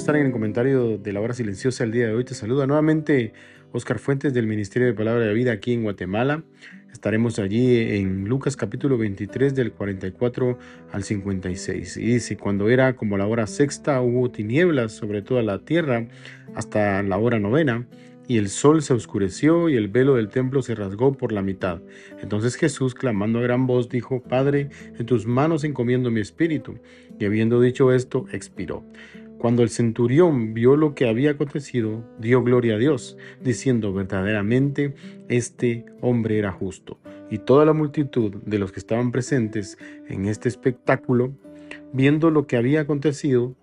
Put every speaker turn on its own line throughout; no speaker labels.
Estar en el comentario de la hora silenciosa el día de hoy. Te saluda nuevamente Oscar Fuentes del Ministerio de Palabra de Vida aquí en Guatemala. Estaremos allí en Lucas capítulo 23 del 44 al 56. Y dice, cuando era como la hora sexta hubo tinieblas sobre toda la tierra hasta la hora novena y el sol se oscureció y el velo del templo se rasgó por la mitad. Entonces Jesús, clamando a gran voz, dijo, Padre, en tus manos encomiendo mi espíritu. Y habiendo dicho esto, expiró. Cuando el centurión vio lo que había acontecido, dio gloria a Dios, diciendo verdaderamente, este hombre era justo. Y toda la multitud de los que estaban presentes en este espectáculo, viendo lo que había acontecido,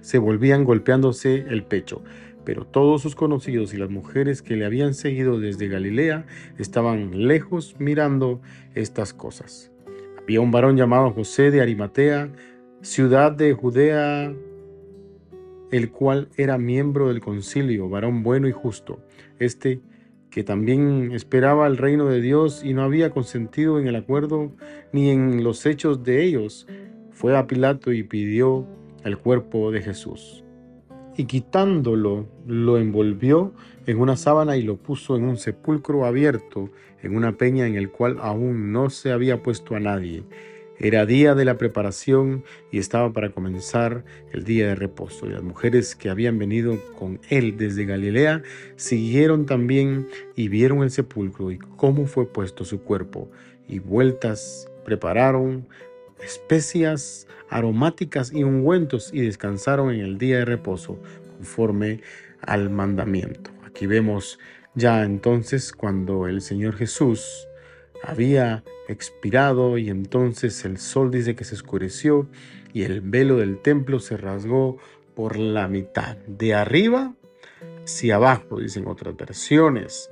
se volvían golpeándose el pecho. Pero todos sus conocidos y las mujeres que le habían seguido desde Galilea estaban lejos mirando estas cosas. Había un varón llamado José de Arimatea, ciudad de Judea, el cual era miembro del concilio, varón bueno y justo, este que también esperaba el reino de Dios y no había consentido en el acuerdo ni en los hechos de ellos, fue a Pilato y pidió el cuerpo de Jesús. Y quitándolo, lo envolvió en una sábana y lo puso en un sepulcro abierto, en una peña en el cual aún no se había puesto a nadie era día de la preparación y estaba para comenzar el día de reposo. Y las mujeres que habían venido con él desde Galilea siguieron también y vieron el sepulcro y cómo fue puesto su cuerpo. Y vueltas prepararon especias aromáticas y ungüentos y descansaron en el día de reposo conforme al mandamiento. Aquí vemos ya entonces cuando el Señor Jesús había expirado y entonces el sol dice que se oscureció y el velo del templo se rasgó por la mitad, de arriba hacia abajo, dicen otras versiones.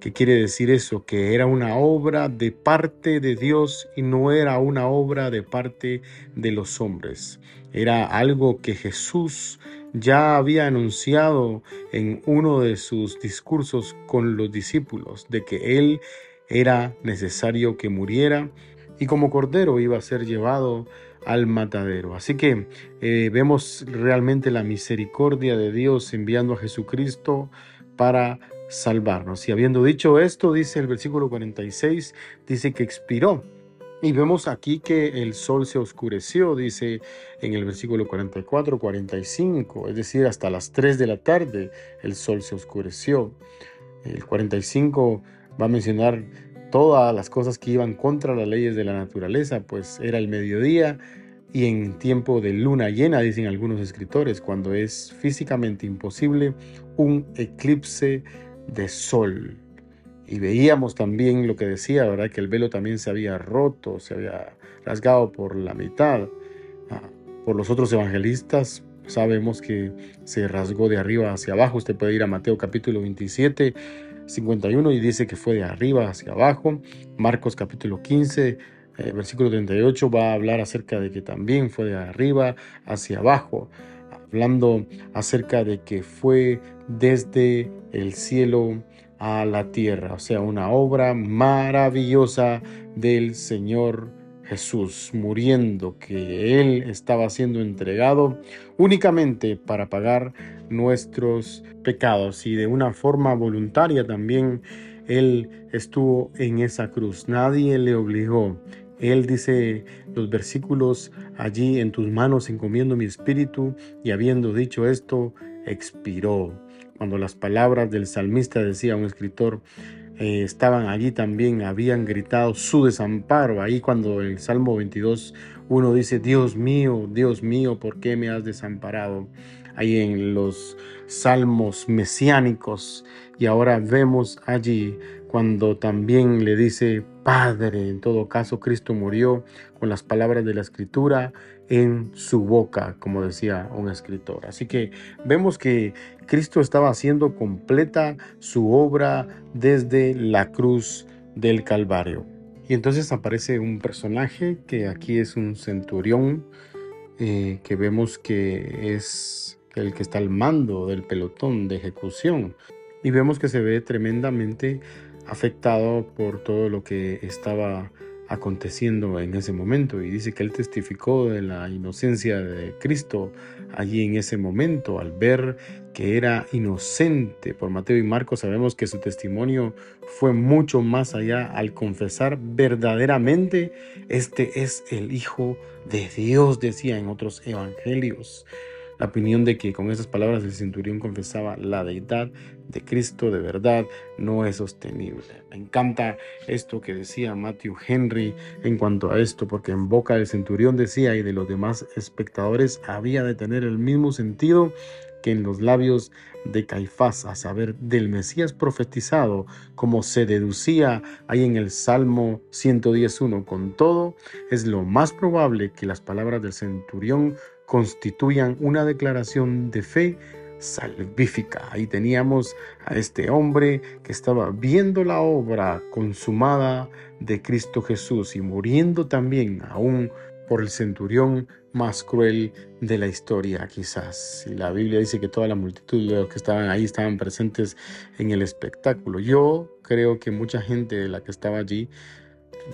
¿Qué quiere decir eso? Que era una obra de parte de Dios y no era una obra de parte de los hombres. Era algo que Jesús ya había anunciado en uno de sus discursos con los discípulos, de que Él era necesario que muriera y como cordero iba a ser llevado al matadero. Así que eh, vemos realmente la misericordia de Dios enviando a Jesucristo para salvarnos. Y habiendo dicho esto, dice el versículo 46, dice que expiró. Y vemos aquí que el sol se oscureció, dice en el versículo 44, 45, es decir, hasta las 3 de la tarde el sol se oscureció. El 45 va a mencionar todas las cosas que iban contra las leyes de la naturaleza, pues era el mediodía y en tiempo de luna llena, dicen algunos escritores, cuando es físicamente imposible un eclipse de sol. Y veíamos también lo que decía, ¿verdad? Que el velo también se había roto, se había rasgado por la mitad. Ah, por los otros evangelistas sabemos que se rasgó de arriba hacia abajo. Usted puede ir a Mateo capítulo 27 51 y dice que fue de arriba hacia abajo. Marcos capítulo 15, eh, versículo 38 va a hablar acerca de que también fue de arriba hacia abajo, hablando acerca de que fue desde el cielo a la tierra, o sea, una obra maravillosa del Señor Jesús muriendo, que Él estaba siendo entregado únicamente para pagar nuestros pecados y de una forma voluntaria también Él estuvo en esa cruz. Nadie le obligó. Él dice los versículos allí en tus manos encomiendo mi espíritu y habiendo dicho esto, expiró. Cuando las palabras del salmista decía un escritor, eh, estaban allí también, habían gritado su desamparo. Ahí cuando el Salmo 22, uno dice, Dios mío, Dios mío, ¿por qué me has desamparado? Ahí en los salmos mesiánicos. Y ahora vemos allí cuando también le dice, Padre, en todo caso Cristo murió con las palabras de la Escritura, en su boca, como decía un escritor. Así que vemos que Cristo estaba haciendo completa su obra desde la cruz del Calvario. Y entonces aparece un personaje que aquí es un centurión, eh, que vemos que es el que está al mando del pelotón de ejecución. Y vemos que se ve tremendamente afectado por todo lo que estaba aconteciendo en ese momento y dice que él testificó de la inocencia de Cristo allí en ese momento al ver que era inocente. Por Mateo y Marcos sabemos que su testimonio fue mucho más allá al confesar verdaderamente este es el Hijo de Dios, decía en otros evangelios la opinión de que con esas palabras el centurión confesaba la deidad de Cristo de verdad no es sostenible. Me encanta esto que decía Matthew Henry en cuanto a esto, porque en boca del centurión decía y de los demás espectadores había de tener el mismo sentido que en los labios de Caifás, a saber, del Mesías profetizado, como se deducía ahí en el Salmo 111. Con todo, es lo más probable que las palabras del centurión constituyan una declaración de fe salvífica. Ahí teníamos a este hombre que estaba viendo la obra consumada de Cristo Jesús y muriendo también aún por el centurión más cruel de la historia quizás. Y la Biblia dice que toda la multitud de los que estaban ahí estaban presentes en el espectáculo. Yo creo que mucha gente de la que estaba allí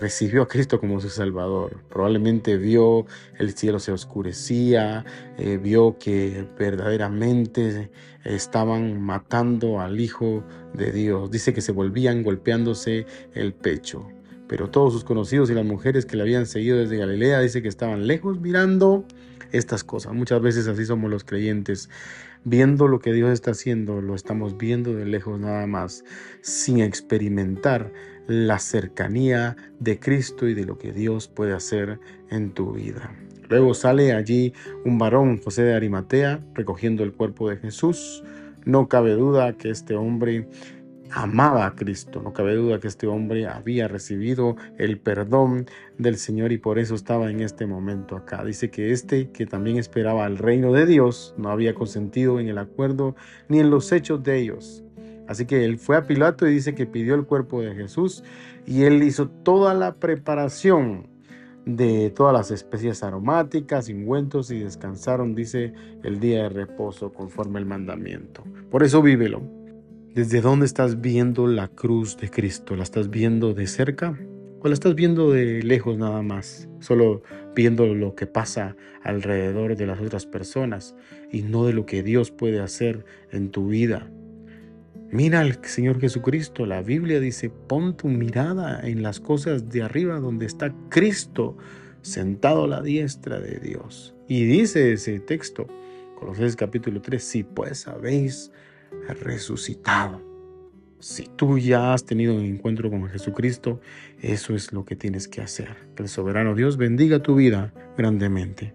recibió a Cristo como su Salvador. Probablemente vio el cielo se oscurecía, eh, vio que verdaderamente estaban matando al Hijo de Dios. Dice que se volvían golpeándose el pecho. Pero todos sus conocidos y las mujeres que le habían seguido desde Galilea dice que estaban lejos mirando estas cosas. Muchas veces así somos los creyentes. Viendo lo que Dios está haciendo, lo estamos viendo de lejos nada más, sin experimentar la cercanía de Cristo y de lo que Dios puede hacer en tu vida. Luego sale allí un varón, José de Arimatea, recogiendo el cuerpo de Jesús. No cabe duda que este hombre amaba a Cristo, no cabe duda que este hombre había recibido el perdón del Señor y por eso estaba en este momento acá. Dice que este, que también esperaba el reino de Dios, no había consentido en el acuerdo ni en los hechos de ellos, Así que él fue a Pilato y dice que pidió el cuerpo de Jesús y él hizo toda la preparación de todas las especies aromáticas, ungüentos y descansaron, dice, el día de reposo conforme el mandamiento. Por eso vívelo. ¿Desde dónde estás viendo la cruz de Cristo? ¿La estás viendo de cerca o la estás viendo de lejos nada más? Solo viendo lo que pasa alrededor de las otras personas y no de lo que Dios puede hacer en tu vida Mira al Señor Jesucristo. La Biblia dice, pon tu mirada en las cosas de arriba donde está Cristo sentado a la diestra de Dios. Y dice ese texto, Colosenses capítulo 3, si pues habéis resucitado. Si tú ya has tenido un encuentro con Jesucristo, eso es lo que tienes que hacer. Que el soberano Dios bendiga tu vida grandemente.